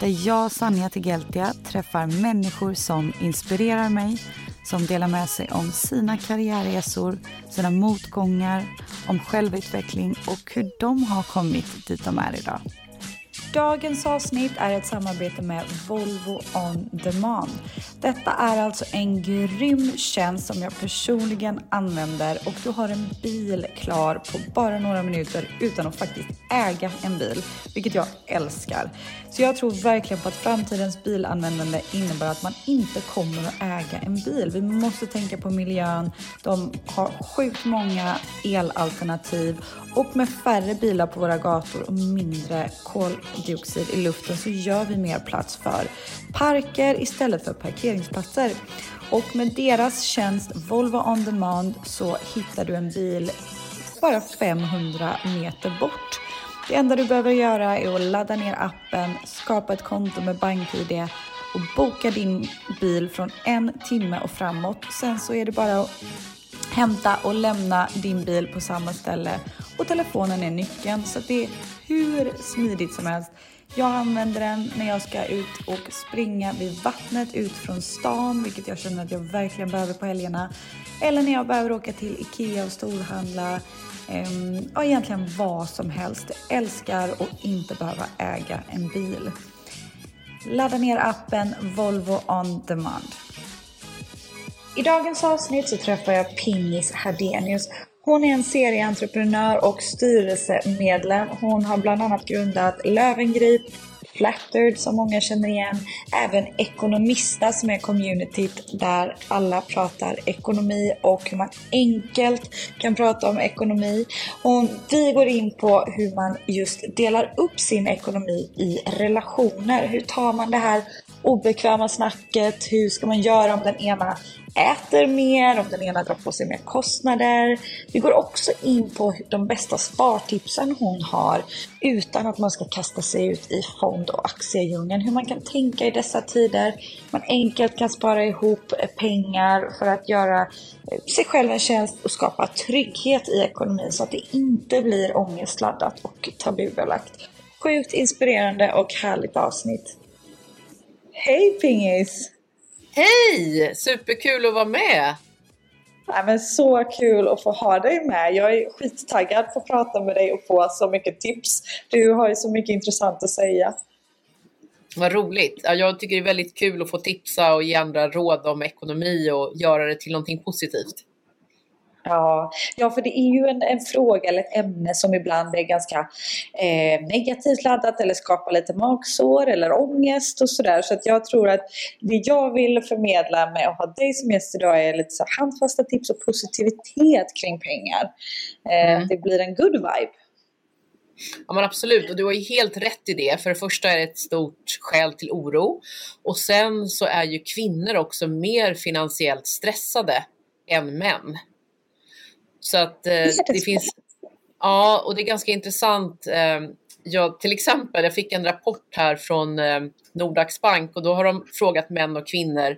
där jag, Sanja Tegeltia, träffar människor som inspirerar mig, som delar med sig om sina karriärresor, sina motgångar, om självutveckling och hur de har kommit dit de är idag. Dagens avsnitt är ett samarbete med Volvo On Demand. Detta är alltså en grym tjänst som jag personligen använder och du har en bil klar på bara några minuter utan att faktiskt äga en bil, vilket jag älskar. Så jag tror verkligen på att framtidens bilanvändande innebär att man inte kommer att äga en bil. Vi måste tänka på miljön. De har sjukt många elalternativ och med färre bilar på våra gator och mindre koldioxid i luften så gör vi mer plats för parker istället för parkeringsplatser. Och med deras tjänst Volvo On Demand så hittar du en bil bara 500 meter bort. Det enda du behöver göra är att ladda ner appen, skapa ett konto med BankID och boka din bil från en timme och framåt. Sen så är det bara att hämta och lämna din bil på samma ställe och telefonen är nyckeln så det är hur smidigt som helst. Jag använder den när jag ska ut och springa vid vattnet ut från stan, vilket jag känner att jag verkligen behöver på helgerna. Eller när jag behöver åka till IKEA och storhandla. Ehm, ja, egentligen vad som helst. Jag älskar att inte behöva äga en bil. Ladda ner appen Volvo On Demand. I dagens avsnitt så träffar jag Pingis Hardenius. Hon är en serieentreprenör och styrelsemedlem. Hon har bland annat grundat Lövengrip, Flattered som många känner igen, även Ekonomista som är communityt där alla pratar ekonomi och hur man enkelt kan prata om ekonomi. Och vi går in på hur man just delar upp sin ekonomi i relationer. Hur tar man det här obekväma snacket? Hur ska man göra om den ena äter mer, om den ena drar på sig mer kostnader. Vi går också in på de bästa spartipsen hon har utan att man ska kasta sig ut i fond och aktiedjungeln. Hur man kan tänka i dessa tider. Man enkelt kan spara ihop pengar för att göra eh, sig själv en tjänst och skapa trygghet i ekonomin så att det inte blir ångestladdat och tabubelagt. Sjukt inspirerande och härligt avsnitt. Hej Pingis! Hej! Superkul att vara med! Nej, men så kul att få ha dig med. Jag är skittaggad på att prata med dig och få så mycket tips. Du har ju så mycket intressant att säga. Vad roligt. Ja, jag tycker det är väldigt kul att få tipsa och ge andra råd om ekonomi och göra det till någonting positivt. Ja, ja för det är ju en, en fråga eller ett ämne som ibland är ganska eh, negativt laddat eller skapar lite magsår eller ångest och sådär. Så att jag tror att det jag vill förmedla med att ha dig som gäst idag är lite så handfasta tips och positivitet kring pengar. Eh, Mm. Det blir en good vibe. Ja men absolut, och du har ju helt rätt i det. För det första är det ett stort skäl till oro. Och sen så är ju kvinnor också mer finansiellt stressade än män. Så att eh, det finns... Ja, och det är ganska intressant. Eh, jag, till exempel, jag fick en rapport här från eh, Nordax Bank och då har de frågat män och kvinnor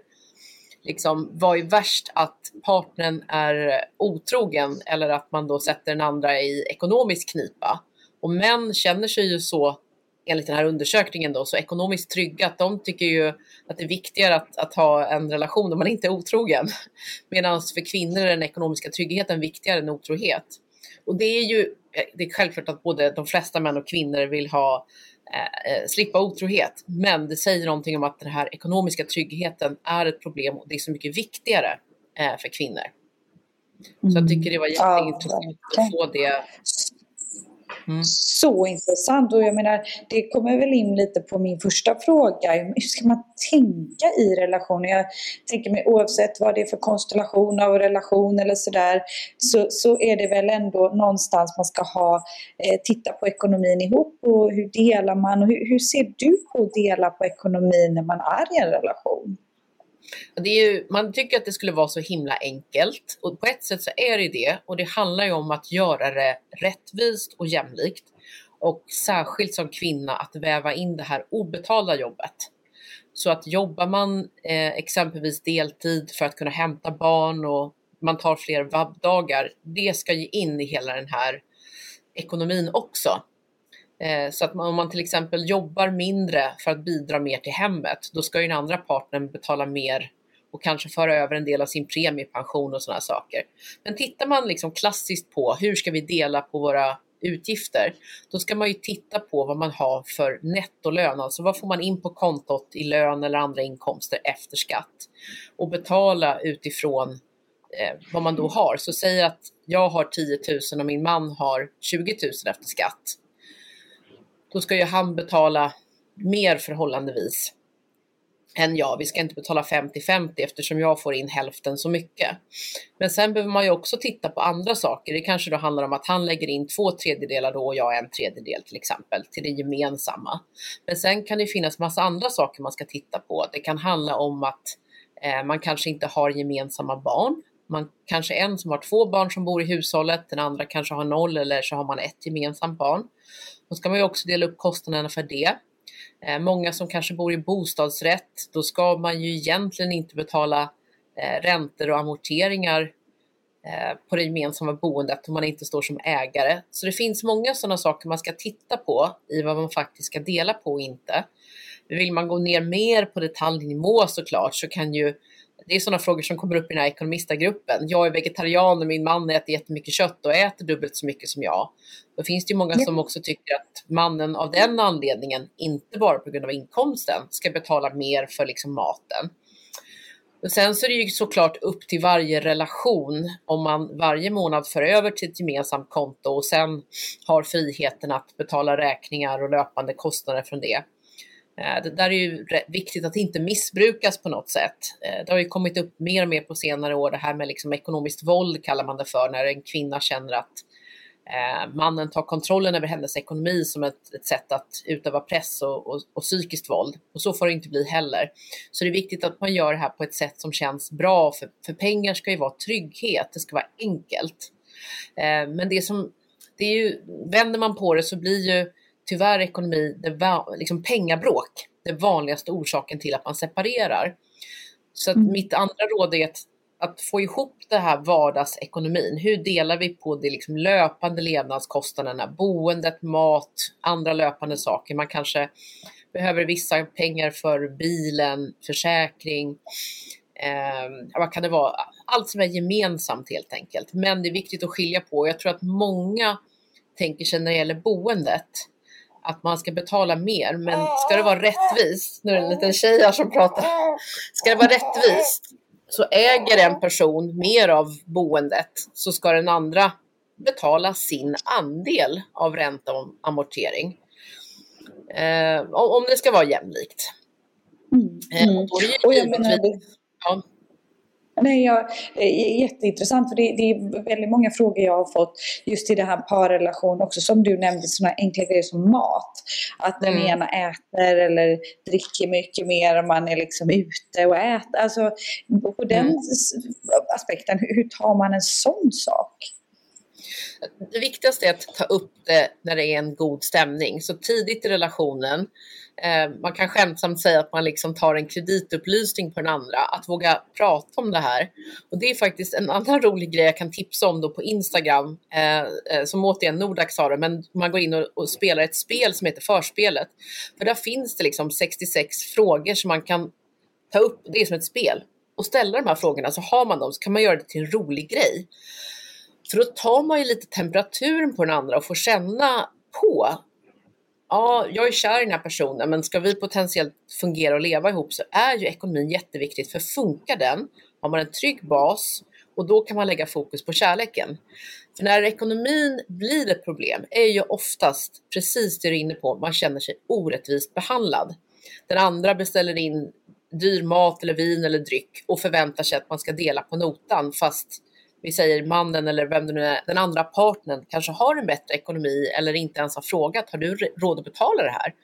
liksom, vad är värst att partnern är otrogen eller att man då sätter den andra i ekonomisk knipa? Och män känner sig ju så, enligt den här undersökningen då, så ekonomiskt trygga att de tycker ju att det är viktigare att, att ha en relation om man inte är otrogen. Medan för kvinnor är den ekonomiska tryggheten viktigare än otrohet. Och det är ju det är självklart att både de flesta män och kvinnor vill ha eh, slippa otrohet. Men det säger någonting om att den här ekonomiska tryggheten är ett problem och det är så mycket viktigare eh, för kvinnor. Så jag tycker det var jätteintressant Ja, att få det Mm. Så intressant och jag menar det kommer väl in lite på min första fråga. Hur ska man tänka i relationer? Jag tänker mig oavsett vad det är för konstellation av relation eller sådär så, så är det väl ändå någonstans man ska ha eh, titta på ekonomin ihop och hur delar man och hur, hur ser du på att dela på ekonomin när man är i en relation? Det är ju, man tycker att det skulle vara så himla enkelt och på ett sätt så är det det och det handlar ju om att göra det rättvist och jämlikt och särskilt som kvinna att väva in det här obetalda jobbet. Så att jobbar man eh, exempelvis deltid för att kunna hämta barn och man tar fler vabbdagar, det ska ju in i hela den här ekonomin också. Eh, så att man, om man till exempel jobbar mindre för att bidra mer till hemmet, då ska ju den andra partnern betala mer och kanske föra över en del av sin premiepension och sådana saker. Men tittar man liksom klassiskt på hur ska vi dela på våra utgifter, då ska man ju titta på vad man har för nettolön, alltså vad får man in på kontot i lön eller andra inkomster efter skatt och betala utifrån eh, vad man då har. Så säg att jag har 10 000 och min man har 20 000 efter skatt då ska ju han betala mer förhållandevis än jag. Vi ska inte betala 50-50 eftersom jag får in hälften så mycket. Men sen behöver man ju också titta på andra saker. Det kanske då handlar om att han lägger in två tredjedelar då och jag en tredjedel till exempel till det gemensamma. Men sen kan det finnas massa andra saker man ska titta på. Det kan handla om att eh, man kanske inte har gemensamma barn. Man kanske är en som har två barn som bor i hushållet, den andra kanske har noll eller så har man ett gemensamt barn. Då ska man ju också dela upp kostnaderna för det. Eh, många som kanske bor i bostadsrätt, då ska man ju egentligen inte betala eh, räntor och amorteringar eh, på det gemensamma boendet om man inte står som ägare. Så det finns många sådana saker man ska titta på i vad man faktiskt ska dela på och inte. Vill man gå ner mer på detaljnivå såklart så kan ju det är sådana frågor som kommer upp i den här ekonomistagruppen. Jag är vegetarian och min man äter jättemycket kött och äter dubbelt så mycket som jag. Då finns det ju många som också tycker att mannen av den anledningen, inte bara på grund av inkomsten, ska betala mer för liksom maten. Och sen så är det ju såklart upp till varje relation om man varje månad för över till ett gemensamt konto och sen har friheten att betala räkningar och löpande kostnader från det. Eh, det där är ju viktigt att inte missbrukas på något sätt. Eh, det har ju kommit upp mer och mer på senare år, det här med liksom ekonomiskt våld kallar man det för, när en kvinna känner att eh, mannen tar kontrollen över hennes ekonomi som ett, ett sätt att utöva press och, och, och, psykiskt våld. Och så får det inte bli heller. Så det är viktigt att man gör det här på ett sätt som känns bra, för, för pengar ska ju vara trygghet, det ska vara enkelt. men det som, det är ju, vänder man på det så blir ju tyvärr ekonomi, det liksom pengabråk, den vanligaste orsaken till att man separerar. Så mm. mitt andra råd är att, att, få ihop det här vardagsekonomin. Hur delar vi på de liksom löpande levnadskostnaderna, boendet, mat, andra löpande saker. Man kanske behöver vissa pengar för bilen, försäkring, eh, vad kan det vara? Allt som är gemensamt helt enkelt. Men det är viktigt att skilja på. Jag tror att många tänker sig när det gäller boendet att man ska betala mer. Men ska det vara rättvist, nu är det en liten tjej här som pratar. Ska det vara rättvist så äger en person mer av boendet så ska den andra betala sin andel av ränta och amortering. Eh, om det ska vara jämlikt. Mm. Eh, och, då är det ju och jag menar, ja. Nej, ja, jätteintressant, för det, det, är väldigt många frågor jag har fått just i det här parrelation också, som du nämnde, sådana enkla grejer som mat. Att den mm. ena äter eller dricker mycket mer om man är liksom ute och äter. Alltså, på den mm. aspekten, hur tar man en sån sak? Det viktigaste är att ta upp det när det är en god stämning. Så tidigt i relationen Eh, Eh, man kan skämtsamt säga att man liksom tar en kreditupplysning på den andra, att våga prata om det här. Och det är faktiskt en annan rolig grej jag kan tipsa om då på Instagram, eh, eh, som återigen Nordax har det, men man går in och, och, spelar ett spel som heter Förspelet. För där finns det liksom 66 frågor som man kan ta upp, det är som ett spel, och ställa de här frågorna så har man dem, så kan man göra det till en rolig grej. För då tar man ju lite temperaturen på den andra och får känna på ja, jag är kär i den här personen, men ska vi potentiellt fungera och leva ihop så är ju ekonomin jätteviktigt. För funkar den, har man en trygg bas och då kan man lägga fokus på kärleken. För när ekonomin blir ett problem är ju oftast precis det du är inne på, man känner sig orättvist behandlad. Den andra beställer in dyr mat eller vin eller dryck och förväntar sig att man ska dela på notan fast vi säger mannen eller vem det nu är, den andra partnern kanske har en bättre ekonomi eller inte ens har frågat, har du råd att betala det här?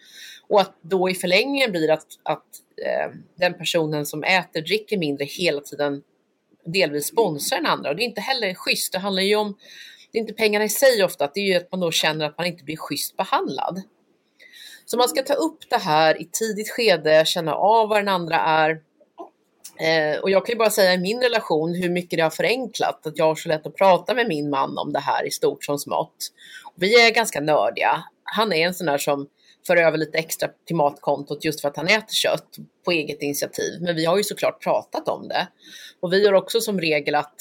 Och att då i förlängningen blir att, att eh, den personen som äter, dricker mindre hela tiden delvis sponsrar den andra och det är inte heller schysst. Det handlar ju om, det är inte pengarna i sig ofta, det är ju att man då känner att man inte blir schysst behandlad. Så man ska ta upp det här i tidigt skede, känna av vad den andra är, Eh, och jag kan ju bara säga i min relation hur mycket det har förenklat att jag har så lätt att prata med min man om det här i stort som smått. Vi är ganska nördiga. Han är en sån där som för över lite extra till matkontot just för att han äter kött på eget initiativ. Men vi har ju såklart pratat om det. Och vi gör också som regel att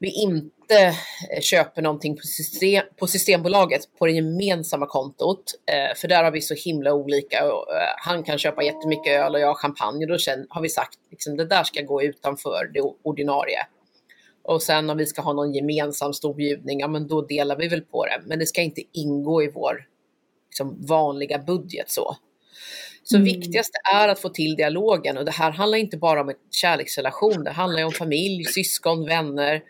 vi inte eh, köper någonting på, system, på Systembolaget på det gemensamma kontot. Eh, för där har vi så himla olika. Eh, han kan köpa jättemycket öl och jag champagne. Och då har vi sagt liksom, det där ska gå utanför det ordinarie. Och sen om vi ska ha någon gemensam stor bjudning, ja men då delar vi väl på det. Men det ska inte ingå i vår liksom, vanliga budget så. Så mm. viktigast är att få till dialogen och det här handlar inte bara om en kärleksrelation. Det handlar om familj, syskon, vänner.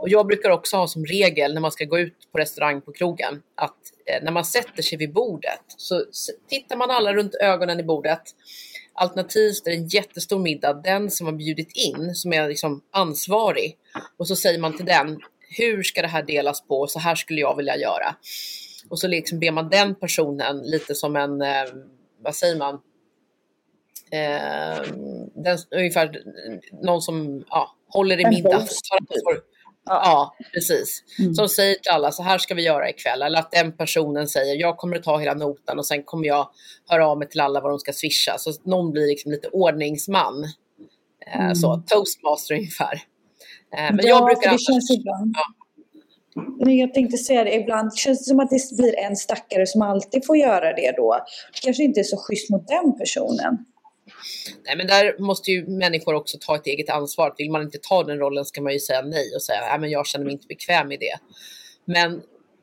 Och jag brukar också ha som regel när man ska gå ut på restaurang på krogen att eh, när man sätter sig vid bordet så tittar man alla runt ögonen i bordet. Alternativt är det en jättestor middag, den som har bjudit in, som är liksom ansvarig. Och så säger man till den, hur ska det här delas på? Så här skulle jag vilja göra. Och så liksom ber man den personen lite som en, eh, vad säger man, eh, den, ungefär någon som ja, håller i middag. Ja, precis. Mm. Som säger till alla, så här ska vi göra ikväll. Eller att den personen säger, jag kommer att ta hela notan och sen kommer jag höra av mig till alla vad de ska swisha. Så någon blir liksom lite ordningsman. Eh, mm. Så, toastmaster ungefär. Eh, men ja, jag brukar... Det känns ibland. Ja. Jag tänkte säga det, ibland känns det som att det blir en stackare som alltid får göra det då. Det kanske inte är så schysst mot den personen. Nej, men där måste ju människor också ta ett eget ansvar. Vill man inte ta den rollen ska man ju säga nej och säga att jag känner mig inte bekväm i det. Men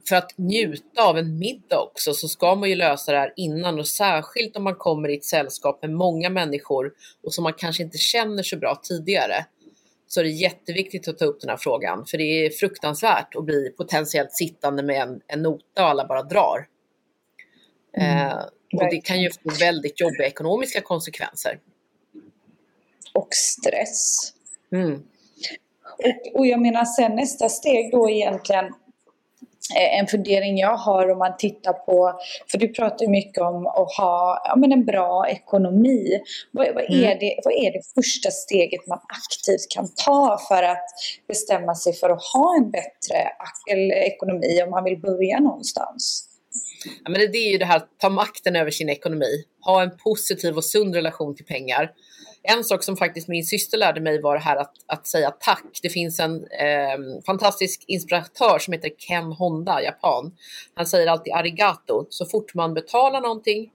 för att njuta av en middag också så ska man ju lösa det här innan och särskilt om man kommer i ett sällskap med många människor och som man kanske inte känner så bra tidigare så är det jätteviktigt att ta upp den här frågan för det är fruktansvärt att bli potentiellt sittande med en, en nota och alla bara drar. Mm. Eh, och det kan ju få väldigt jobbiga ekonomiska konsekvenser. Och stress. Mm. Och, och jag menar sen nästa steg då egentligen eh, en fundering jag har om man tittar på, för du pratar mycket om att ha ja, men en bra ekonomi. Vad, vad, är mm. det, vad är det första steget man aktivt kan ta för att bestämma sig för att ha en bättre ekonomi om man vill börja någonstans? Ja, men det är ju det här att ta makten över sin ekonomi, ha en positiv och sund relation till pengar. En sak som faktiskt min syster lärde mig var det här att, att säga tack. Det finns en eh, fantastisk inspiratör som heter Ken Honda, japan. Han säger alltid arigato så fort man betalar någonting,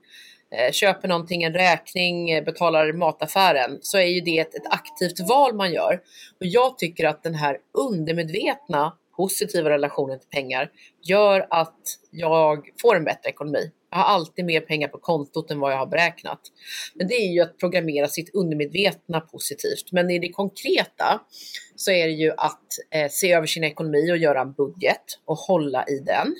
eh, köper någonting, en räkning, eh, betalar mataffären, så är ju det ett, ett aktivt val man gör. Och jag tycker att den här undermedvetna positiva relationen till pengar gör att jag får en bättre ekonomi. Jag har alltid mer pengar på kontot än vad jag har beräknat. Men det är ju att programmera sitt undermedvetna positivt. Men i det konkreta så är det ju att eh, se över sin ekonomi och göra en budget och hålla i den.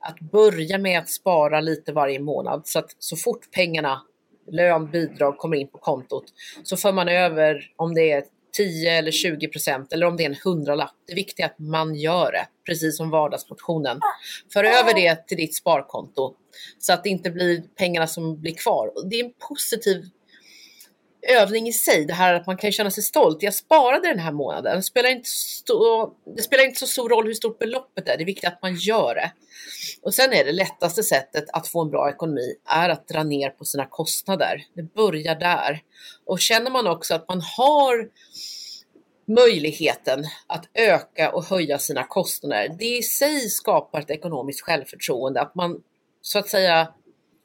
Att börja med att spara lite varje månad så att så fort pengarna lön, bidrag kommer in på kontot så för man över om det är 10 eller 20 procent eller om det är en hundralapp. Det viktiga är att man gör det, precis som vardagsmotionen. För över det till ditt sparkonto så att det inte blir pengarna som blir kvar. Det är en positiv övning i sig, det här att man kan känna sig stolt. Jag sparade den här månaden. Det spelar, inte så, det spelar inte så stor roll hur stort beloppet är, det är viktigt att man gör det. Och sen är det lättaste sättet att få en bra ekonomi är att dra ner på sina kostnader. Det börjar där. Och känner man också att man har möjligheten att öka och höja sina kostnader, det i sig skapar ett ekonomiskt självförtroende, att man så att säga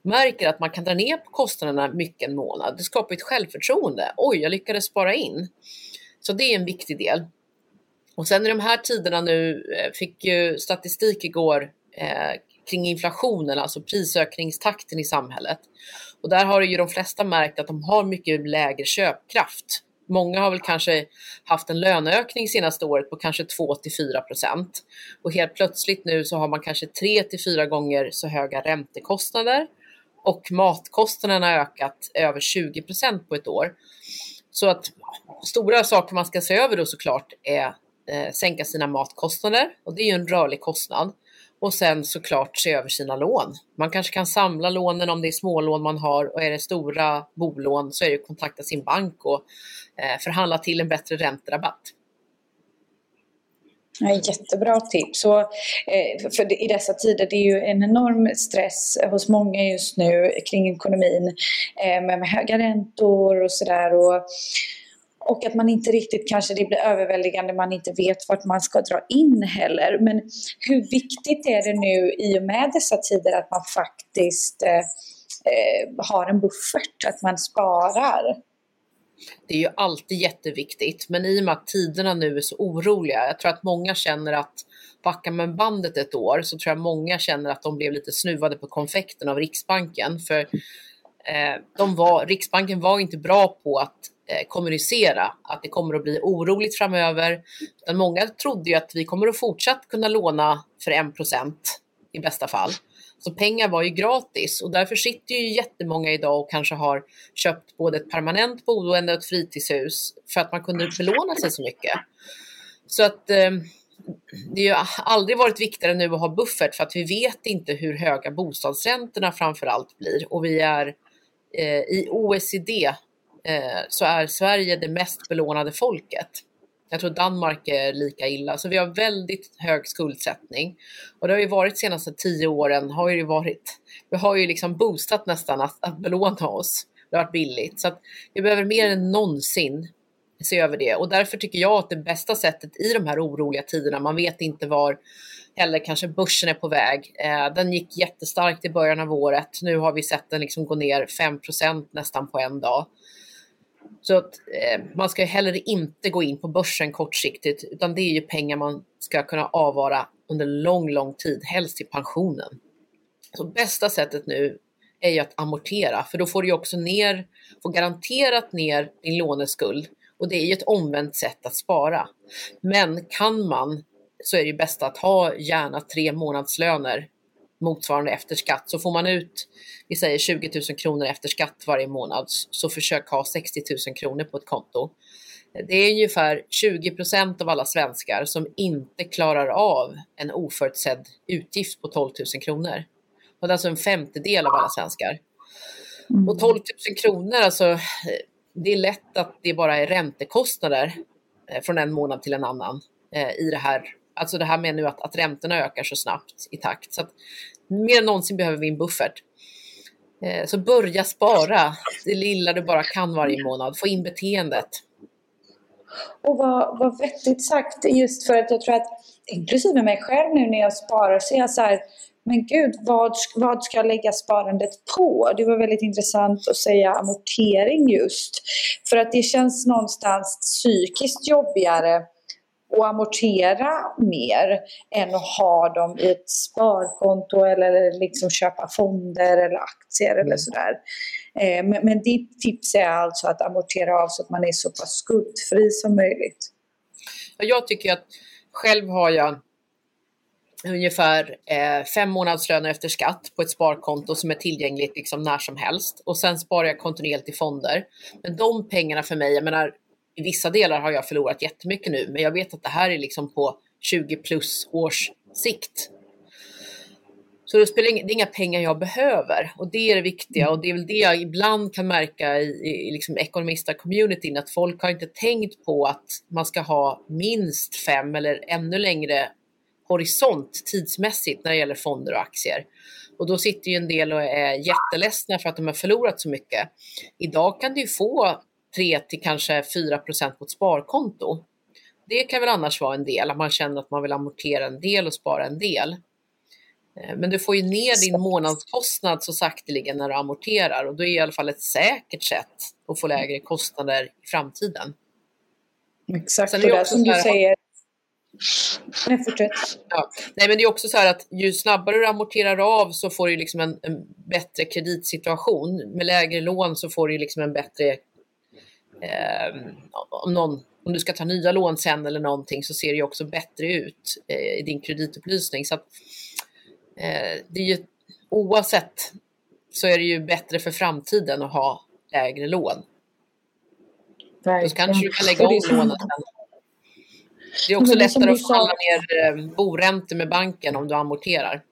märker att man kan dra ner på kostnaderna mycket en månad. Det skapar ett självförtroende. Oj, jag lyckades spara in. Så det är en viktig del. Och sen i de här tiderna nu, eh, fick ju statistik igår eh, kring inflationen, alltså prisökningstakten i samhället. Och där har ju de flesta märkt att de har mycket lägre köpkraft. Många har väl kanske haft en löneökning senaste året på kanske 2 till 4 procent. Och helt plötsligt nu så har man kanske 3 till 4 gånger så höga räntekostnader och matkostnaderna har ökat över 20 procent på ett år. Så att stora saker man ska se över då såklart är eh, sänka sina matkostnader och det är ju en rörlig kostnad. Och sen såklart se över sina lån. Man kanske kan samla lånen om det är smålån man har och är det stora bolån så är det att kontakta sin bank och eh, förhandla till en bättre ränterabatt. Ja, jättebra tips. Så, eh, för I dessa tider det är ju en enorm stress hos många just nu kring ekonomin eh, med, med höga räntor och sådär. Och, och att man inte riktigt kanske det blir överväldigande, man inte vet vart man ska dra in heller. Men hur viktigt är det nu i och med dessa tider att man faktiskt eh, eh har en buffert, att man sparar? Det är ju alltid jätteviktigt, men i och med att tiderna nu är så oroliga, jag tror att många känner att backar man bandet ett år så tror jag många känner att de blev lite snuvade på konfekten av Riksbanken. För eh, de var, Riksbanken var inte bra på att eh, kommunicera att det kommer att bli oroligt framöver. Utan många trodde ju att vi kommer att fortsatt kunna låna för 1% i bästa fall. Så pengar var ju gratis och därför sitter ju jättemånga idag och kanske har köpt både ett permanent boende och ett fritidshus för att man kunde belåna sig så mycket. Så att eh, det har aldrig varit viktigare nu att ha buffert för att vi vet inte hur höga bostadsräntorna framför allt blir och vi är eh, i OECD eh, så är Sverige det mest belånade folket. Jag tror Danmark är lika illa, så vi har väldigt hög skuldsättning. Och det har ju varit de senaste tio åren, har ju varit, vi har ju liksom boostat nästan att, att belåna oss. Det har varit billigt, så att vi behöver mer än någonsin se över det. Och därför tycker jag att det bästa sättet i de här oroliga tiderna, man vet inte var eller kanske börsen är på väg. Eh, den gick jättestarkt i början av året. Nu har vi sett den liksom gå ner 5% nästan på en dag. Så att, eh, man ska heller inte gå in på börsen kortsiktigt, utan det är ju pengar man ska kunna avvara under lång, lång tid, helst till pensionen. Så bästa sättet nu är ju att amortera, för då får du också ner, får garanterat ner din låneskuld och det är ju ett omvänt sätt att spara. Men kan man så är det ju bäst att ha gärna tre månadslöner motsvarande efter skatt. Så får man ut, vi säger 20 000 kronor efter skatt varje månad, så försök ha 60 000 kronor på ett konto. Det är ungefär 20 procent av alla svenskar som inte klarar av en oförutsedd utgift på 12 000 kronor. Och det är alltså en femtedel av alla svenskar. Mm. Och 12 000 kronor, alltså, det är lätt att det bara är räntekostnader eh, från en månad till en annan eh, i det här Alltså det här med nu att, att räntorna ökar så snabbt i takt. Så att mer än någonsin behöver vi en buffert. Eh, så börja spara det lilla du bara kan varje månad. Få in beteendet. Och vad, vad vettigt sagt, just för att jag tror att inklusive mig själv nu när jag sparar så är jag så här, men gud, vad, vad ska jag lägga sparandet på? Det var väldigt intressant att säga amortering just. För att det känns någonstans psykiskt jobbigare och amortera mer än att ha dem i ett sparkonto eller liksom köpa fonder eller aktier eller mm. sådär. Eh, men, men ditt tips är alltså att amortera av så att man är så pass skuldfri som möjligt. Jag tycker att själv har jag ungefär eh, fem månadslöner efter skatt på ett sparkonto som är tillgängligt liksom när som helst och sen sparar jag kontinuerligt i fonder. Men de pengarna för mig, jag menar i vissa delar har jag förlorat jättemycket nu, men jag vet att det här är liksom på 20 plus års sikt. Så det, spelar inga, det är inga pengar jag behöver och det är det viktiga och det är väl det jag ibland kan märka i, i liksom ekonomista-communityn att folk har inte tänkt på att man ska ha minst fem eller ännu längre horisont tidsmässigt när det gäller fonder och aktier. Och då sitter ju en del och är jätteledsna för att de har förlorat så mycket. Idag kan du ju få 3 till kanske 4 procent på ett sparkonto. Det kan väl annars vara en del, att man känner att man vill amortera en del och spara en del. Eh, men du får ju ner din månadskostnad så sakteligen när du amorterar och då är det i alla fall ett säkert sätt att få lägre kostnader i framtiden. Exakt, och det som du säger, Nej, fortsätt. Ja. Nej, men det är också så här att ju snabbare du amorterar av så får du liksom en, en bättre kreditsituation. Med lägre lån så får du liksom en bättre... Eh, om, någon, om du ska ta nya lån sen eller någonting så ser det ju också bättre ut eh, i din kreditupplysning. Så att, eh, det är ju, oavsett så är det ju bättre för framtiden att ha lägre lån. Verkligen. Då kanske du kan lägga om lånet sen. Det är också lättare att förhandla ner eh, boräntor med banken om du amorterar.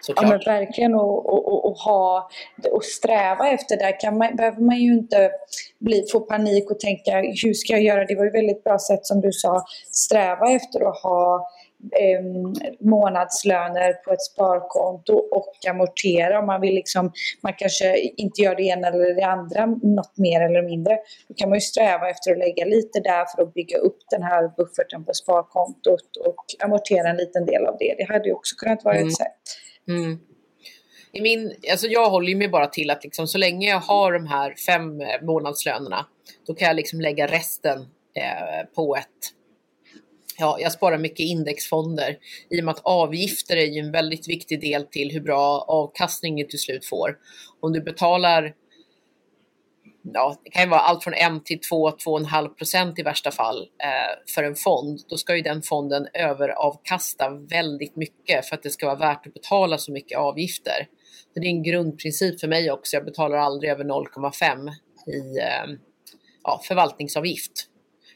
Såklart. Ja men verkligen och, och, och, ha och sträva efter det kan man, behöver man ju inte bli, få panik och tänka hur ska jag göra? Det var ju väldigt bra sätt som du sa, sträva efter att ha eh, månadslöner på ett sparkonto och amortera. Om man vill liksom, man kanske inte gör det ena eller det andra, något mer eller mindre. Då kan man ju sträva efter att lägga lite där för att bygga upp den här bufferten på sparkontot och amortera en liten del av det. Det hade ju också kunnat vara mm. ett sätt. Mm. I min, alltså jag håller mig bara till att liksom, så länge jag har de här fem eh, månadslönerna, då kan jag liksom lägga resten eh, på ett Ja, jag sparar mycket indexfonder i och med att avgifter är ju en väldigt viktig del till hur bra avkastning du till slut får. Om du betalar, ja, det kan ju vara allt från 1 till 2-2,5 procent i värsta fall eh, för en fond, då ska ju den fonden överavkasta väldigt mycket för att det ska vara värt att betala så mycket avgifter. Så det är en grundprincip för mig också. Jag betalar aldrig över 0,5 i eh, ja, förvaltningsavgift.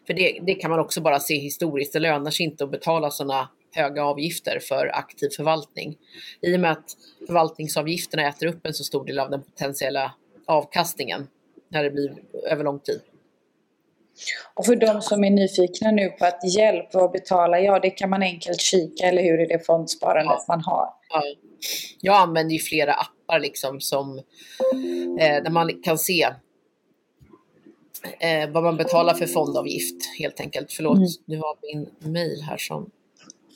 För det, det kan man också bara se historiskt. Det lönar sig inte att betala sådana höga avgifter för aktiv förvaltning. I och med att förvaltningsavgifterna äter upp en så stor del av den potentiella avkastningen när det blir över lång tid. Och för de som är nyfikna nu på att hjälp, vad betalar jag? Det kan man enkelt kika, eller hur, i det fondsparandet ja. man har. Ja. Jag använder ju flera appar liksom som, eh, där man kan se eh, vad man betalar för fondavgift helt enkelt. Förlåt, mm. nu har min mail här som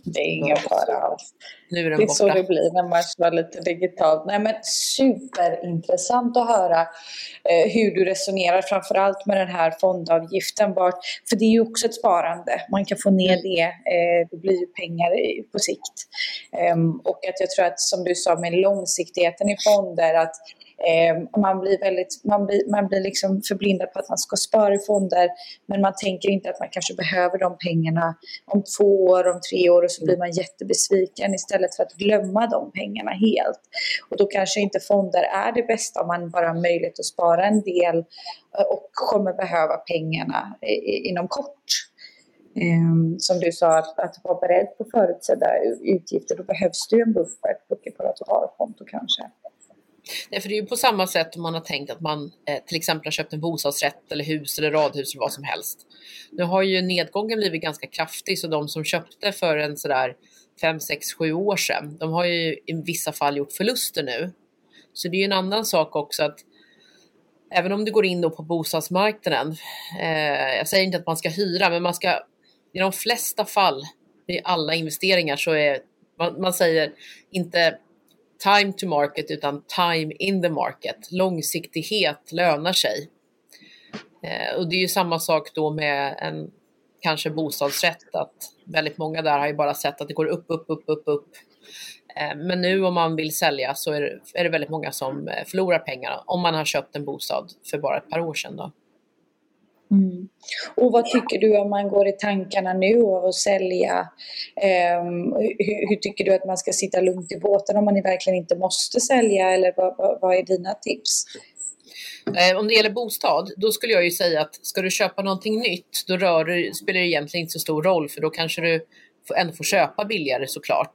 det är ingen fara alls. Nu är den det är så det blir när man kör lite digitalt. Nej, men superintressant att höra eh, hur du resonerar, framförallt med den här fondavgiften. Vart, för det är ju också ett sparande. Man kan få ner mm. det. Eh, det blir ju pengar på sikt. Um, och att jag tror att, som du sa, med långsiktigheten i fonder, att Eh, man blir, väldigt, man blir, man blir liksom förblindad på att man ska spara i fonder men man tänker inte att man kanske behöver de pengarna om två år, om tre år och så blir man jättebesviken istället för att glömma de pengarna helt. Och då kanske inte fonder är det bästa om man bara har möjlighet att spara en del eh, och kommer behöva pengarna inom kort. Ehm, som du sa, att, att vara beredd på förutsedda utgifter, då behövs det ju en buffert på ett sparkonto kanske. Nej, för det är ju på samma sätt om man har tänkt att man eh, till exempel har köpt en bostadsrätt eller hus eller radhus eller vad som helst. Nu har ju nedgången blivit ganska kraftig så de som köpte för en sådär 5, 6, 7 år sedan, de har ju i vissa fall gjort förluster nu. Så det är ju en annan sak också att även om du går in då på bostadsmarknaden, eh, jag säger inte att man ska hyra, men man ska i de flesta fall i alla investeringar så är man, man säger inte time to market utan time in the market. Långsiktighet lönar sig. Eh, och det är ju samma sak då med en kanske bostadsrätt att väldigt många där har ju bara sett att det går upp, upp, upp, upp, upp. Eh, men nu om man vill sälja så är det, är det väldigt många som eh, förlorar pengar om man har köpt en bostad för bara ett par år sedan. Då. Mm. Och vad tycker du om man går i tankarna nu av att sälja? Ehm, um, hur, hur, tycker du att man ska sitta lugnt i båten om man verkligen inte måste sälja? Eller vad, vad, vad är dina tips? Eh, om det gäller bostad, då skulle jag ju säga att ska du köpa någonting nytt, då rör, spelar det egentligen inte så stor roll, för då kanske du ändå får köpa billigare såklart.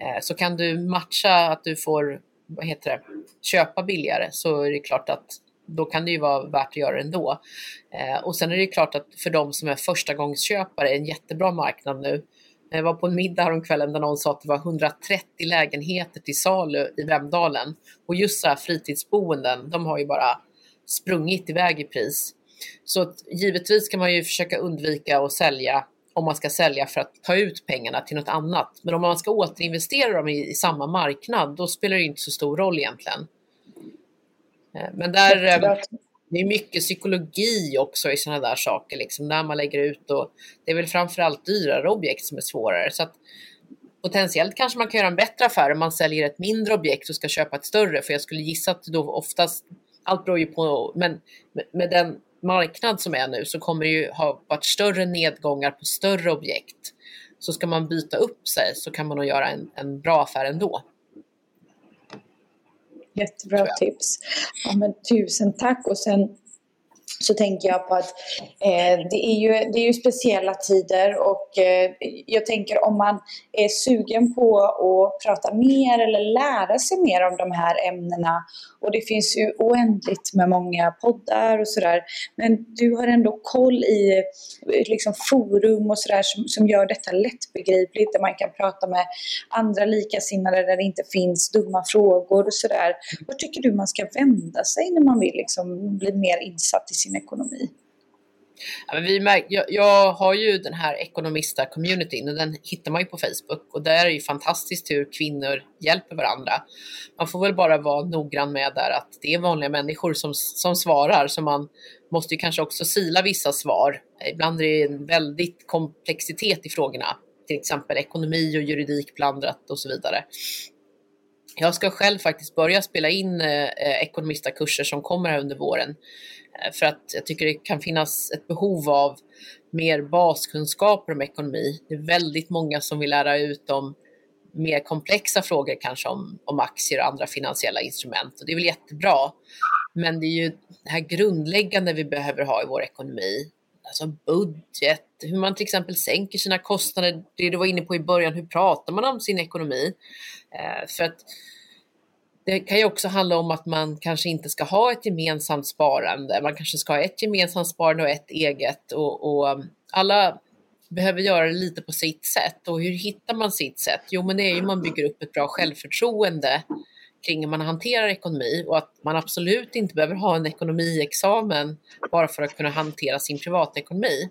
Eh, så kan du matcha att du får, vad heter det, köpa billigare, så är det klart att då kan det ju vara värt att göra det ändå. Eh, och sen är det klart att för de som är förstagångsköpare är en jättebra marknad nu. Jag var på en middag häromkvällen där någon sa att det var 130 lägenheter till salu i Vemdalen. Och just så här fritidsboenden, de har ju bara sprungit iväg i pris. Så givetvis kan man ju försöka undvika att sälja om man ska sälja för att ta ut pengarna till något annat. Men om man ska återinvestera dem i, i samma marknad, då spelar det inte så stor roll egentligen. Eh, men där det är mycket psykologi också i sådana där saker, liksom, när man lägger ut och det är väl framförallt dyrare objekt som är svårare. Så att, potentiellt kanske man kan göra en bättre affär om man säljer ett mindre objekt och ska köpa ett större, för jag skulle gissa att då oftast, allt beror ju på, men med, med den marknad som är nu så kommer det ju ha varit större nedgångar på större objekt. Så ska man byta upp sig så kan man nog göra en, en bra affär ändå. Jättebra tips. Ja, men tusen tack. Och sen så tänker jag på att eh, det, är ju, det är ju speciella tider och eh, jag tänker om man är sugen på att prata mer eller lära sig mer om de här ämnena och det finns ju oändligt med många poddar och sådär men du har ändå koll i eh, liksom, forum och sådär som, som gör detta lättbegripligt där man kan prata med andra likasinnade där det inte finns dumma frågor och sådär. Vad tycker du man ska vända sig när man vill liksom bli mer insatt i sin ekonomi? Ja, men vi märk, jag, jag, har ju den här ekonomista-communityn och den hittar man ju på Facebook och där är det ju fantastiskt hur kvinnor hjälper varandra. Man får väl bara vara noggrann med där att det är vanliga människor som, som svarar så man måste ju kanske också sila vissa svar. Ibland är det en väldigt komplexitet i frågorna, till exempel ekonomi och juridik blandat och så vidare. Jag ska själv faktiskt börja spela in eh, ekonomistakurser som kommer här under våren. Eh, för att jag tycker det kan finnas ett behov av mer baskunskaper om ekonomi. Det är väldigt många som vill lära ut om mer komplexa frågor kanske om, om aktier och andra finansiella instrument och det är väl jättebra. Men det är ju det här grundläggande vi behöver ha i vår ekonomi. Alltså budget, hur man till exempel sänker sina kostnader. Det du var inne på i början, hur pratar man om sin ekonomi? Eh, för att det kan ju också handla om att man kanske inte ska ha ett gemensamt sparande. Man kanske ska ha ett gemensamt sparande och ett eget och, och um, alla behöver göra det lite på sitt sätt. Och hur hittar man sitt sätt? Jo, men det är ju man bygger upp ett bra självförtroende kring hur man hanterar ekonomi och att man absolut inte behöver ha en ekonomiexamen bara för att kunna hantera sin privatekonomi.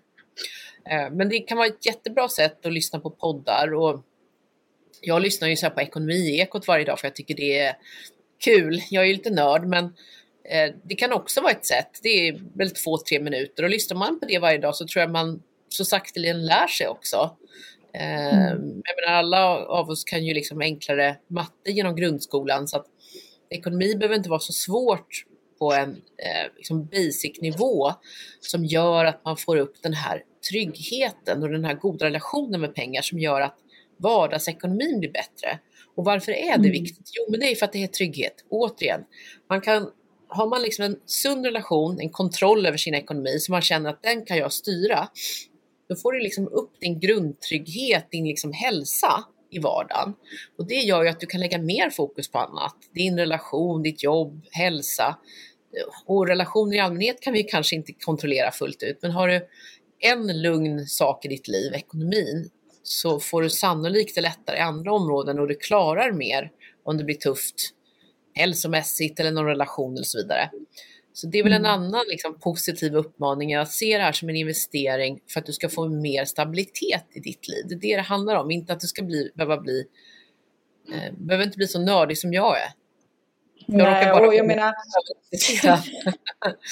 Eh, men det kan vara ett jättebra sätt att lyssna på poddar och jag lyssnar ju så på Ekonomiekot varje dag för jag tycker det är kul. Jag är ju lite nörd men eh, det kan också vara ett sätt. Det är väl två, tre minuter och lyssnar man på det varje dag så tror jag man så sakteligen lär sig också. Mm. Jag menar, alla av oss kan ju liksom enklare matte genom grundskolan så att ekonomi behöver inte vara så svårt på en eh, liksom basic nivå som gör att man får upp den här tryggheten och den här goda relationen med pengar som gör att vardagsekonomin blir bättre. Och varför är det mm. viktigt? Jo, men det är för att det är trygghet. Återigen, man kan, har man liksom en sund relation, en kontroll över sin ekonomi så man känner att den kan jag styra, då får du liksom upp din grundtrygghet, din liksom hälsa i vardagen. Och det gör ju att du kan lägga mer fokus på annat. Din relation, ditt jobb, hälsa. Och relationer i allmänhet kan vi kanske inte kontrollera fullt ut, men har du en lugn sak i ditt liv, ekonomin, så får du sannolikt det lättare i andra områden och du klarar mer om det blir tufft hälsomässigt eller någon relation eller så vidare. Så det är väl en mm. annan liksom, positiv uppmaning att se det här som en investering för att du ska få mer stabilitet i ditt liv. Det är det det handlar om, inte att du ska bli, behöva bli, eh, behöver inte bli så nördig som jag är. Jag Nej, bara och jag menar,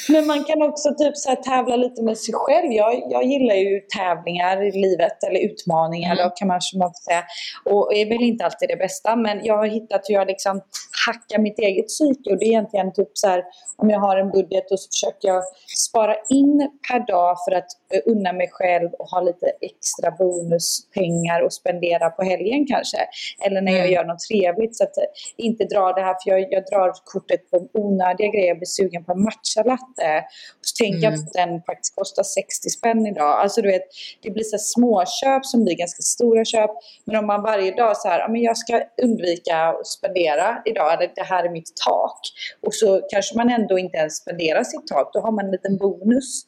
men man kan också typ så tävla lite med sig själv. Jag, jag gillar ju tävlingar i livet, eller utmaningar mm. då kan man, man säga. Och är väl inte alltid det bästa, men jag har hittat hur jag liksom hackar mitt eget psyke. Och det är egentligen typ så här, om jag har en budget och så försöker jag spara in per dag för att unna mig själv och ha lite extra bonuspengar och spendera på helgen kanske. Eller när jag mm. gör något trevligt så att inte dra det här, för jag, jag drar kortet på onödiga grejer. Jag blir sugen på en matchalatte. Och så tänker mm. jag att den faktiskt kostar 60 spänn idag. Alltså du vet, det blir så småköp som blir ganska stora köp. Men om man varje dag så här, men jag ska undvika att spendera idag, eller det här är mitt tak. Och så kanske man ändå inte ens spenderar sitt tak, då har man en liten bonus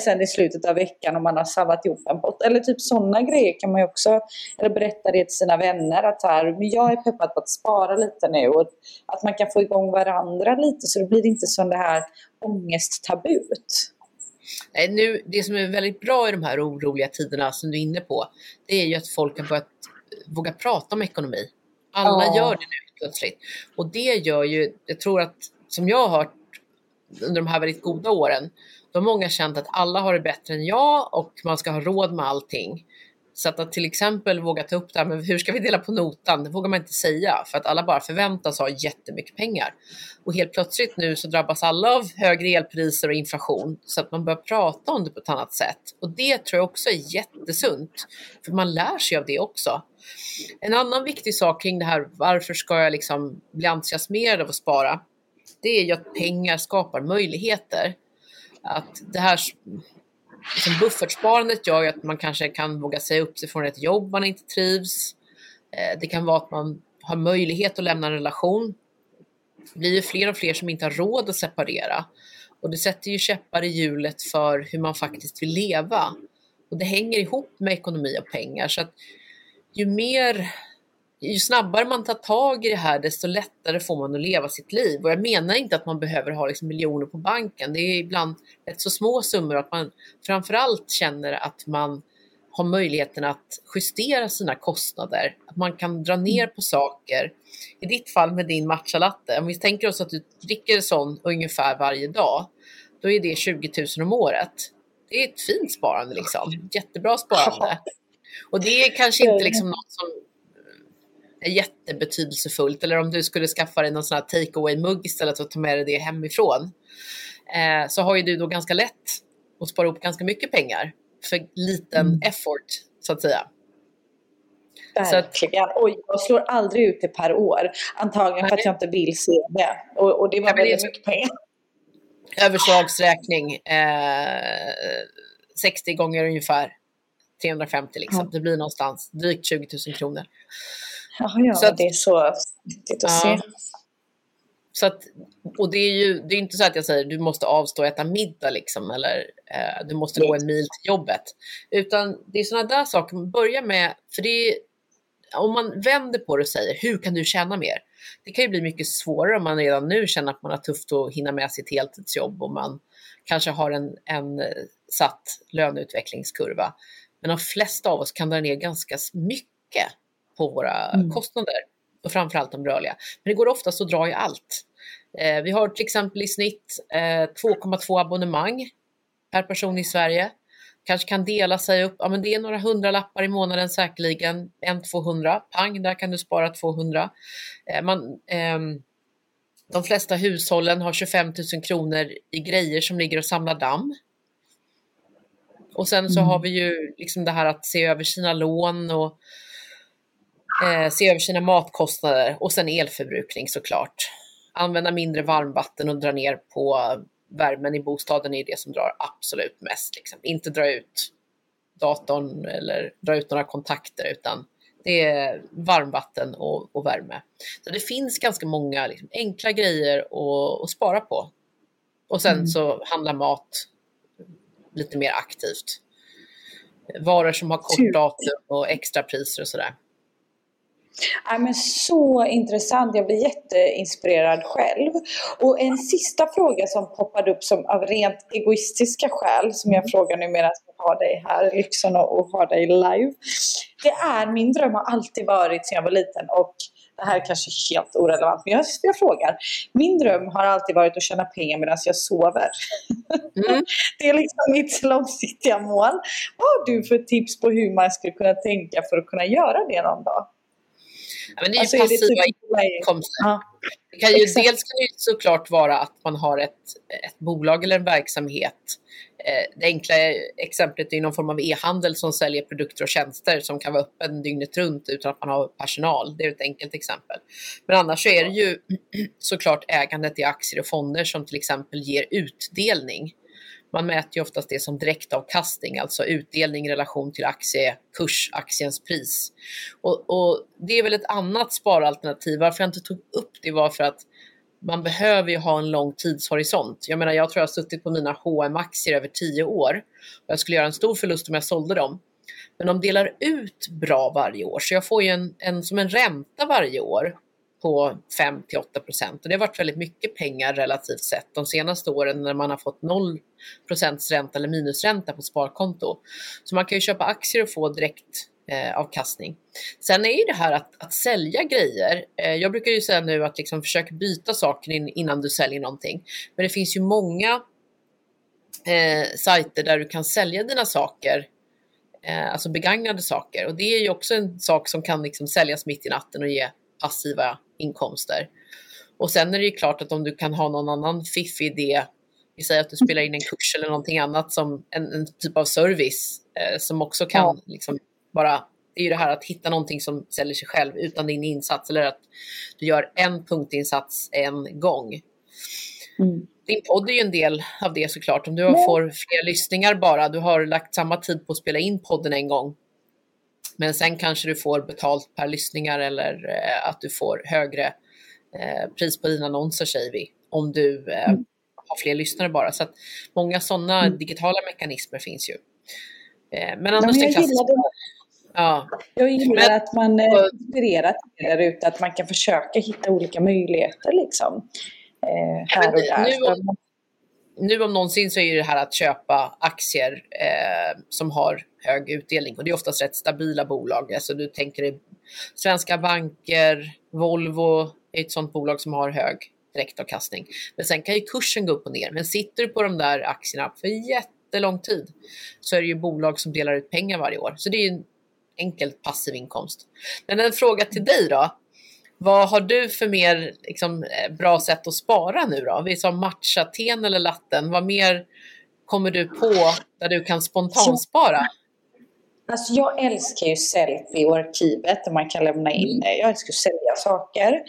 sen i slutet av veckan om man har sabbat ihop en pott. Eller typ sådana grejer kan man ju också, eller berätta det till sina vänner att här, men jag är peppad på att spara lite nu och att man kan få igång varandra lite så det blir inte som det här ångesttabut. Nu, det som är väldigt bra i de här oroliga tiderna som du är inne på, det är ju att folk har börjat våga prata om ekonomi. Alla ja. gör det nu plötsligt. Och det gör ju, jag tror att, som jag har hört under de här väldigt goda åren, då har många känt att alla har det bättre än jag och man ska ha råd med allting. Så att, att till exempel våga ta upp det här med hur ska vi dela på notan, det vågar man inte säga för att alla bara förväntas ha jättemycket pengar. Och helt plötsligt nu så drabbas alla av högre elpriser och inflation så att man börjar prata om det på ett annat sätt. Och det tror jag också är jättesunt, för man lär sig av det också. En annan viktig sak kring det här, varför ska jag liksom bli entusiasmerad av att spara? Det är ju att pengar skapar möjligheter. Att det här liksom buffertsparandet gör ju att man kanske kan våga säga upp sig från ett jobb man inte trivs. Eh, det kan vara att man har möjlighet att lämna en relation. Det blir ju fler och fler som inte har råd att separera. Och det sätter ju käppar i hjulet för hur man faktiskt vill leva. Och det hänger ihop med ekonomi och pengar. Så att ju mer ju snabbare man tar tag i det här, desto lättare får man att leva sitt liv. Och jag menar inte att man behöver ha liksom miljoner på banken. Det är ibland rätt så små summor att man framförallt känner att man har möjligheten att justera sina kostnader. Att man kan dra ner på saker. I ditt fall med din matchalatte, om vi tänker oss att du dricker sån ungefär varje dag, då är det 20 000 om året. Det är ett fint sparande liksom. Jättebra sparande. Och det är kanske inte liksom något som är jättebetydelsefullt. Eller om du skulle skaffa dig någon sån här take away-mugg istället och ta med dig det hemifrån. Eh, så har ju du då ganska lätt att spara upp ganska mycket pengar för liten mm. effort, så att säga. Verkligen. Och jag slår aldrig ut det per år. Antagligen för att jag inte vill se det. Och, och det var väldigt det... mycket pengar. Överslagsräkning. Eh, 60 gånger ungefär 350 liksom. Ja. Det blir någonstans drygt 20 000 kronor. Ja, ja så att, det är så viktigt att ja. se. Så att, och det är ju det är inte så att jag säger du måste avstå och äta middag liksom, eller eh, du måste gå en mil till jobbet. Utan det är sådana där saker man börjar med, för det är, om man vänder på det och säger hur kan du tjäna mer? Det kan ju bli mycket svårare om man redan nu känner att man har tufft att hinna med sitt heltidsjobb och man kanske har en, en satt löneutvecklingskurva. Men de flesta av oss kan dra ner ganska mycket på våra mm. kostnader och framförallt de rörliga. Men det går oftast att dra i allt. Eh, vi har till exempel i snitt eh, 2,2 abonnemang per person i Sverige. Kanske kan dela sig upp, ja men det är några hundralappar i månaden säkerligen, en 200, pang, där kan du spara 200. Eh, man, ehm, de flesta hushållen har 25 000 kronor i grejer som ligger och samlar damm. Och sen så mm. har vi ju liksom det här att se över sina lån och Eh, se över sina matkostnader och sen elförbrukning såklart. Använda mindre varmvatten och dra ner på värmen i bostaden är det som drar absolut mest. Liksom. Inte dra ut datorn eller dra ut några kontakter utan det är varmvatten och, och värme. Så det finns ganska många liksom, enkla grejer att, att, spara på. Och sen mm. så handla mat lite mer aktivt. Varor som har kort datum och extra priser och sådär. Ja, men så intressant, jag blir jätteinspirerad själv. Och en sista fråga som poppade upp som av rent egoistiska skäl, som jag mm. frågar nu medan jag har dig här, lyxen och ha dig live. Det är, min dröm har alltid varit sedan jag var liten och det här är kanske helt orelevant, men jag, jag frågar. Min dröm har alltid varit att tjäna pengar medan jag sover. Mm. det är liksom mitt långsiktiga mål. Vad har du för tips på hur man skulle kunna tänka för att kunna göra det någon dag? Ja, men det är alltså, passiva är inkomster. Ja. Det kan ju, dels kan det såklart vara att man har ett, ett bolag eller en verksamhet. Eh, det enkla exemplet är någon form av e-handel som säljer produkter och tjänster som kan vara öppen dygnet runt utan att man har personal. Det är ett enkelt exempel. Men annars så är det ju såklart ägandet i aktier och fonder som till exempel ger utdelning. Man mäter ju oftast det som direktavkastning, alltså utdelning i relation till aktiekurs, aktiens pris. Och, och, det är väl ett annat sparalternativ. Varför jag inte tog upp det var för att man behöver ju ha en lång tidshorisont. Jag menar, jag tror jag har suttit på mina hm aktier över tio år och jag skulle göra en stor förlust om jag sålde dem. Men de delar ut bra varje år, så jag får ju en, en som en ränta varje år på 5 till 8 procent. Och det har varit väldigt mycket pengar relativt sett de senaste åren när man har fått 0 procents ränta eller minusränta på sparkonto. Så man kan ju köpa aktier och få direkt eh, avkastning. Sen är ju det här att, att sälja grejer. Eh, jag brukar ju säga nu att liksom försök byta saker in, innan du säljer någonting. Men det finns ju många eh, sajter där du kan sälja dina saker, eh, alltså begagnade saker. Och det är ju också en sak som kan liksom säljas mitt i natten och ge passiva inkomster. Och sen är det ju klart att om du kan ha någon annan fiffig idé, vi säger att du spelar in en kurs eller någonting annat som en, en typ av service eh, som också kan ja. liksom bara det är ju det här att hitta någonting som säljer sig själv utan din insats eller att du gör en punktinsats en gång. Mm. Din podd är ju en del av det såklart. Om du får fler lyssningar bara, du har lagt samma tid på att spela in podden en gång. Men sen kanske du får betalt per lyssningar eller eh, att du får högre eh, pris på dina annonser säger vi. Om du eh, mm. har fler lyssnare bara. Så att många sådana mm. digitala mekanismer finns ju. Men annars ja, men jag Ja. Jag gillar men, att man är inspirerat där ute, att man kan försöka hitta olika möjligheter liksom. Eh, här och där. Nu nu om någonsin så är det här att köpa aktier eh, som har hög utdelning och det är oftast rätt stabila bolag. Alltså du tänker dig svenska banker, Volvo är ett sådant bolag som har hög direktavkastning. Men sen kan ju kursen gå upp och ner. Men sitter du på de där aktierna för jättelång tid så är det ju bolag som delar ut pengar varje år. Så det är en enkelt passiv inkomst. Men en fråga till dig då. Vad har du för mer liksom, eh, bra sätt att spara nu då? Vi sa matcha, ten eller latten. Vad mer kommer du på där du kan spontanspara? Alltså jag älskar ju selfie och arkivet där man kan lämna in. Mm. Jag älskar att sälja saker.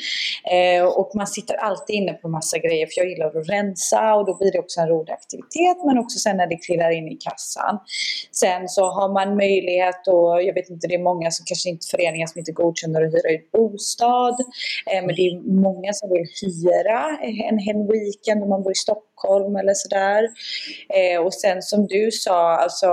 Eh, och man sitter alltid inne på massa grejer för jag gillar att rensa och då blir det också en rolig aktivitet men också sen när det klirrar in i kassan. Sen så har man möjlighet och jag vet inte, det är många som kanske inte föreningar som inte godkänner att hyra ut bostad. Eh, men det är många som vill hyra en hel weekend om man bor i Stockholm eller sådär. Eh, och sen som du sa, alltså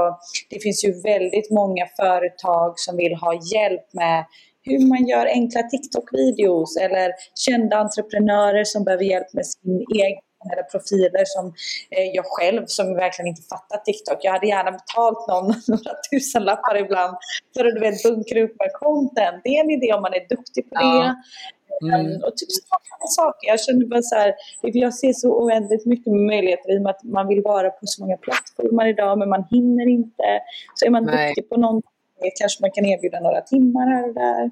det finns ju väldigt många företag som vill ha hjälp med hur man gör enkla TikTok-videos eller kända entreprenörer som behöver hjälp med sin egen eller profiler som eh, jag själv som verkligen inte fattar TikTok. Jag hade gärna betalt någon några tusenlappar ibland för att du vet, bunkra upp med content. Det är en idé om man är duktig på det. Ja. Mm. Och typ sådana saker. Jag känner bara så här, jag ser så oändligt mycket möjligheter i och med att man vill vara på så många plattformar idag men man hinner inte. Så är man Nej. duktig på någonting kanske man kan erbjuda några timmar här och där.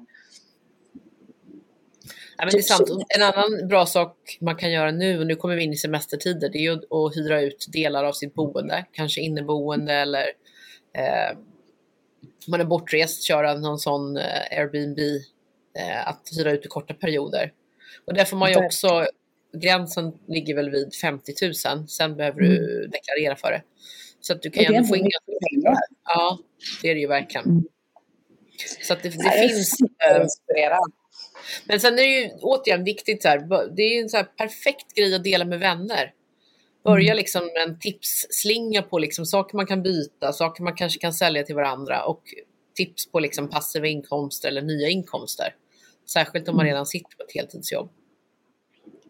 Men det är sant. En annan bra sak man kan göra nu, och nu kommer vi in i semestertider, det är att hyra ut delar av sitt boende. Kanske inneboende eller eh, man är bortrest, köra någon sån eh, Airbnb eh, att hyra ut i korta perioder. Och där får man ju också, gränsen ligger väl vid 50 000, sen behöver mm. du deklarera för det. Så att du kan ju ändå få in pengar. Ja, det är det ju verkligen. Mm. Så att det, det, det finns... Äh, men sen är det ju återigen viktigt, så här, det är ju en så perfekt grej att dela med vänner. Börja mm. liksom med en tipsslinga på liksom saker man kan byta, saker man kanske kan sälja till varandra och tips på liksom passiva inkomster eller nya inkomster. Särskilt om man mm. redan sitter på ett heltidsjobb.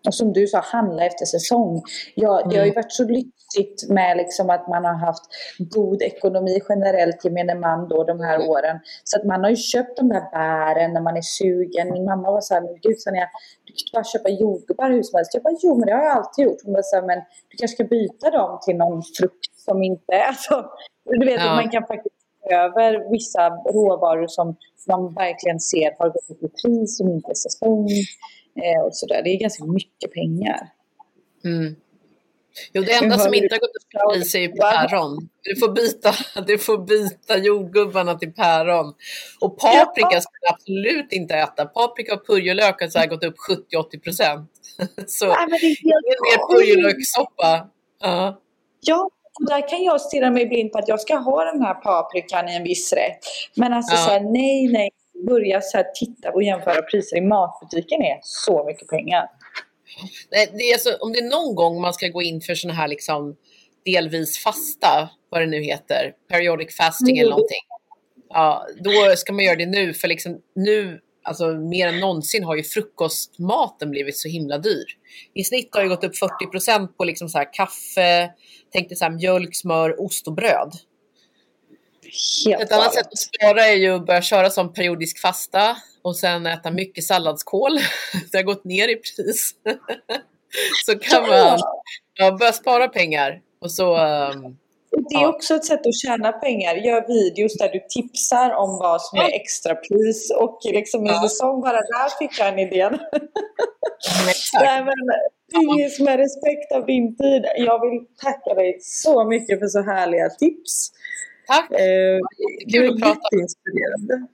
Och som du sa, handla efter säsong. Ja, det har ju mm. varit så lyxigt med liksom att man har haft god ekonomi generellt gemene man då de här mm. åren. Så att man har ju köpt de där bären när man är sugen. Min mamma var så här, men gud Sonja, du kan bara köpa jordgubbar hur som helst. Jag bara, jo men det har jag alltid gjort. Hon bara så här, men du kanske ska byta dem till någon frukt som inte är så. Du vet, ja. man kan faktiskt över vissa råvaror som man verkligen ser har gått upp i pris som inte är säsong. Eh, och så där. Det är ganska mycket pengar. Mm. Jo, det enda som inte har gått upp i pris är päron. Du får byta, du får byta jordgubbarna till päron. Och paprika ja. ska du absolut inte äta. Paprika och purjolök har så gått upp 70-80 procent. Så Nej, det är mer purjolökssoppa. Uh. Ja, där kan jag stirra mig blind på att jag ska ha den här paprikan i en viss rätt. Men alltså ja. så här, nej, nej. Börja så här, titta och jämföra priser i matbutiken är så mycket pengar. Nej, det är alltså, om det är någon gång man ska gå in för sådana här liksom delvis fasta, vad det nu heter, periodic fasting mm. eller någonting. Ja, då ska man göra det nu, för liksom nu, alltså mer än någonsin har ju frukostmaten blivit så himla dyr. I snitt har det gått upp 40 procent på liksom så här kaffe, tänkte så här, mjölk, smör, ost och bröd. Helt Ett annat sätt att spara är ju att börja köra som periodisk fasta och sen äta mycket salladskål. Det har gått ner i pris. Så kan man ja, börja spara pengar och så um, det är också ett sätt att tjäna pengar. Gör videos där du tipsar om vad som är extrapris och liksom i säsong bara där fick jag en idé. Nej, men, Pingis med respekt av din tid. Jag vill tacka dig så mycket för så härliga tips. Tack! Eh, Kul att prata. Jätteinspirerande.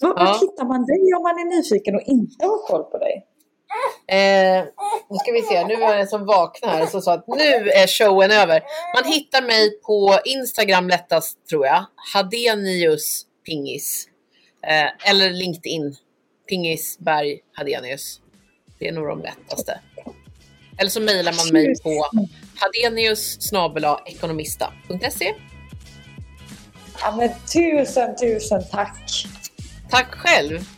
Var, ja. hittar man dig om man är nyfiken och inte har koll på dig? Eh, nu ska vi se, nu var det en som vaknade här och sa att nu är showen över. Man hittar mig på Instagram lättast tror jag. Hadenius Pingis. Eh, eller LinkedIn. Pingis Berg Hadenius. Det är nog de lättaste. Eller så mejlar man mig på hadenius ekonomista.se. Ja, men tusen, tusen tack. Tack själv.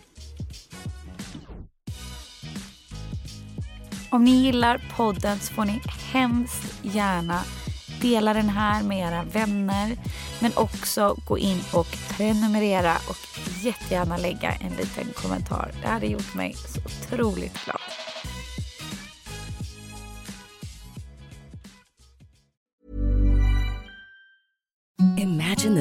Om ni gillar podden så får ni hemskt gärna dela den här med era vänner men också gå in och prenumerera och jättegärna lägga en liten kommentar. Det hade gjort mig så otroligt glad.